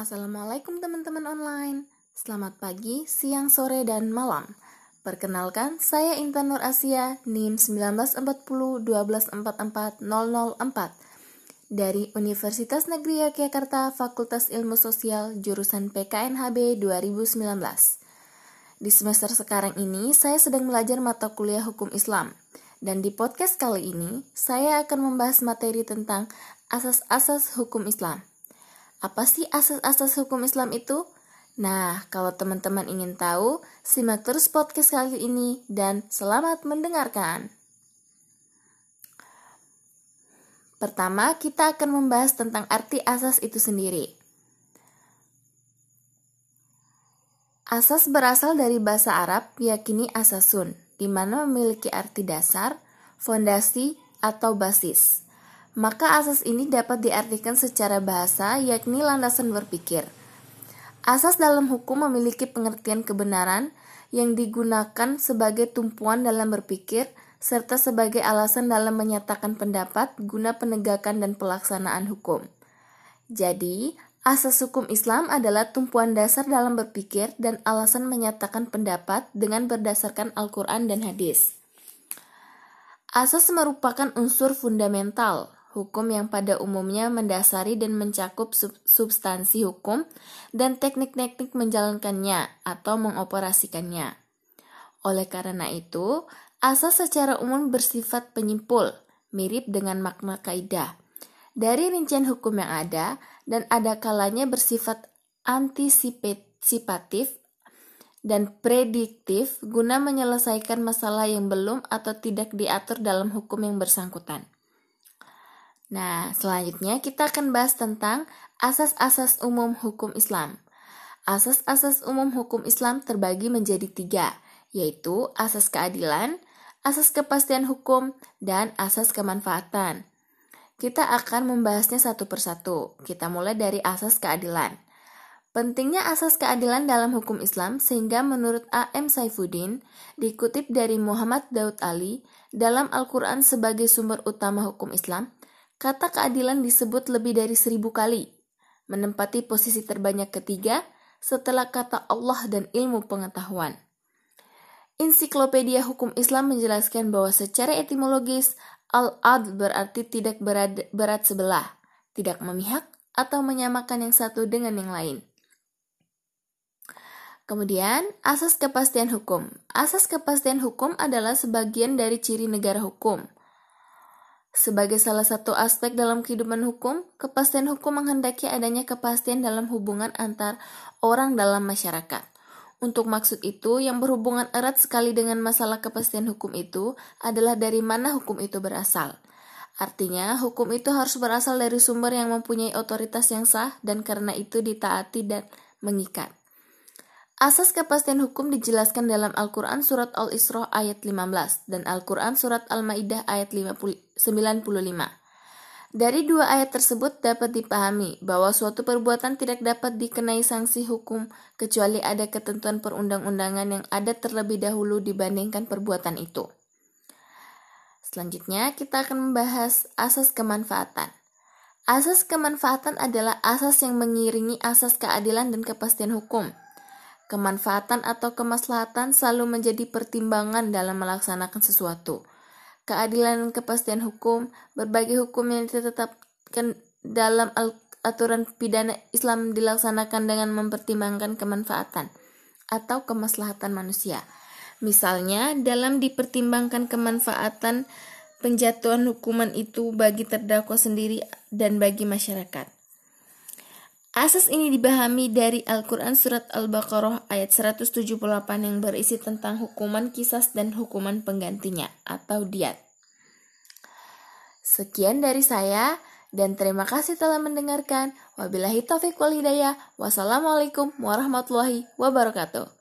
Assalamualaikum teman-teman online. Selamat pagi, siang, sore, dan malam. Perkenalkan, saya Intan Nur Asia, NIM 1940-1244-004 dari Universitas Negeri Yogyakarta Fakultas Ilmu Sosial jurusan PKNHB 2019. Di semester sekarang ini, saya sedang belajar mata kuliah Hukum Islam. Dan di podcast kali ini, saya akan membahas materi tentang asas-asas hukum Islam. Apa sih asas-asas hukum Islam itu? Nah, kalau teman-teman ingin tahu, simak terus podcast kali ini dan selamat mendengarkan. Pertama, kita akan membahas tentang arti asas itu sendiri. Asas berasal dari bahasa Arab yakini asasun, di mana memiliki arti dasar, fondasi, atau basis maka asas ini dapat diartikan secara bahasa yakni landasan berpikir. Asas dalam hukum memiliki pengertian kebenaran yang digunakan sebagai tumpuan dalam berpikir serta sebagai alasan dalam menyatakan pendapat guna penegakan dan pelaksanaan hukum. Jadi, asas hukum Islam adalah tumpuan dasar dalam berpikir dan alasan menyatakan pendapat dengan berdasarkan Al-Quran dan hadis. Asas merupakan unsur fundamental hukum yang pada umumnya mendasari dan mencakup sub substansi hukum dan teknik-teknik menjalankannya atau mengoperasikannya. Oleh karena itu, asas secara umum bersifat penyimpul, mirip dengan makna kaidah. Dari rincian hukum yang ada, dan ada kalanya bersifat antisipatif dan prediktif guna menyelesaikan masalah yang belum atau tidak diatur dalam hukum yang bersangkutan. Nah, selanjutnya kita akan bahas tentang asas-asas umum hukum Islam. Asas-asas umum hukum Islam terbagi menjadi tiga, yaitu asas keadilan, asas kepastian hukum, dan asas kemanfaatan. Kita akan membahasnya satu persatu. Kita mulai dari asas keadilan. Pentingnya asas keadilan dalam hukum Islam sehingga menurut A.M. Saifuddin dikutip dari Muhammad Daud Ali dalam Al-Quran sebagai sumber utama hukum Islam, Kata keadilan disebut lebih dari seribu kali, menempati posisi terbanyak ketiga setelah kata Allah dan ilmu pengetahuan. Ensiklopedia Hukum Islam menjelaskan bahwa secara etimologis, al-adl berarti tidak berat, berat sebelah, tidak memihak, atau menyamakan yang satu dengan yang lain. Kemudian, asas kepastian hukum. Asas kepastian hukum adalah sebagian dari ciri negara hukum – sebagai salah satu aspek dalam kehidupan hukum, kepastian hukum menghendaki adanya kepastian dalam hubungan antar orang dalam masyarakat. Untuk maksud itu, yang berhubungan erat sekali dengan masalah kepastian hukum itu adalah dari mana hukum itu berasal. Artinya, hukum itu harus berasal dari sumber yang mempunyai otoritas yang sah dan karena itu ditaati dan mengikat. Asas kepastian hukum dijelaskan dalam Al-Quran Surat Al-Isra ayat 15 dan Al-Quran Surat Al-Ma'idah ayat 95. Dari dua ayat tersebut dapat dipahami bahwa suatu perbuatan tidak dapat dikenai sanksi hukum kecuali ada ketentuan perundang-undangan yang ada terlebih dahulu dibandingkan perbuatan itu. Selanjutnya, kita akan membahas asas kemanfaatan. Asas kemanfaatan adalah asas yang mengiringi asas keadilan dan kepastian hukum Kemanfaatan atau kemaslahatan selalu menjadi pertimbangan dalam melaksanakan sesuatu. Keadilan dan kepastian hukum, berbagai hukum yang ditetapkan dalam aturan pidana Islam dilaksanakan dengan mempertimbangkan kemanfaatan atau kemaslahatan manusia. Misalnya, dalam dipertimbangkan kemanfaatan penjatuhan hukuman itu bagi terdakwa sendiri dan bagi masyarakat. Asas ini dipahami dari Al-Quran Surat Al-Baqarah ayat 178 yang berisi tentang hukuman kisas dan hukuman penggantinya atau diat. Sekian dari saya dan terima kasih telah mendengarkan. Wabillahi taufiq wal hidayah. Wassalamualaikum warahmatullahi wabarakatuh.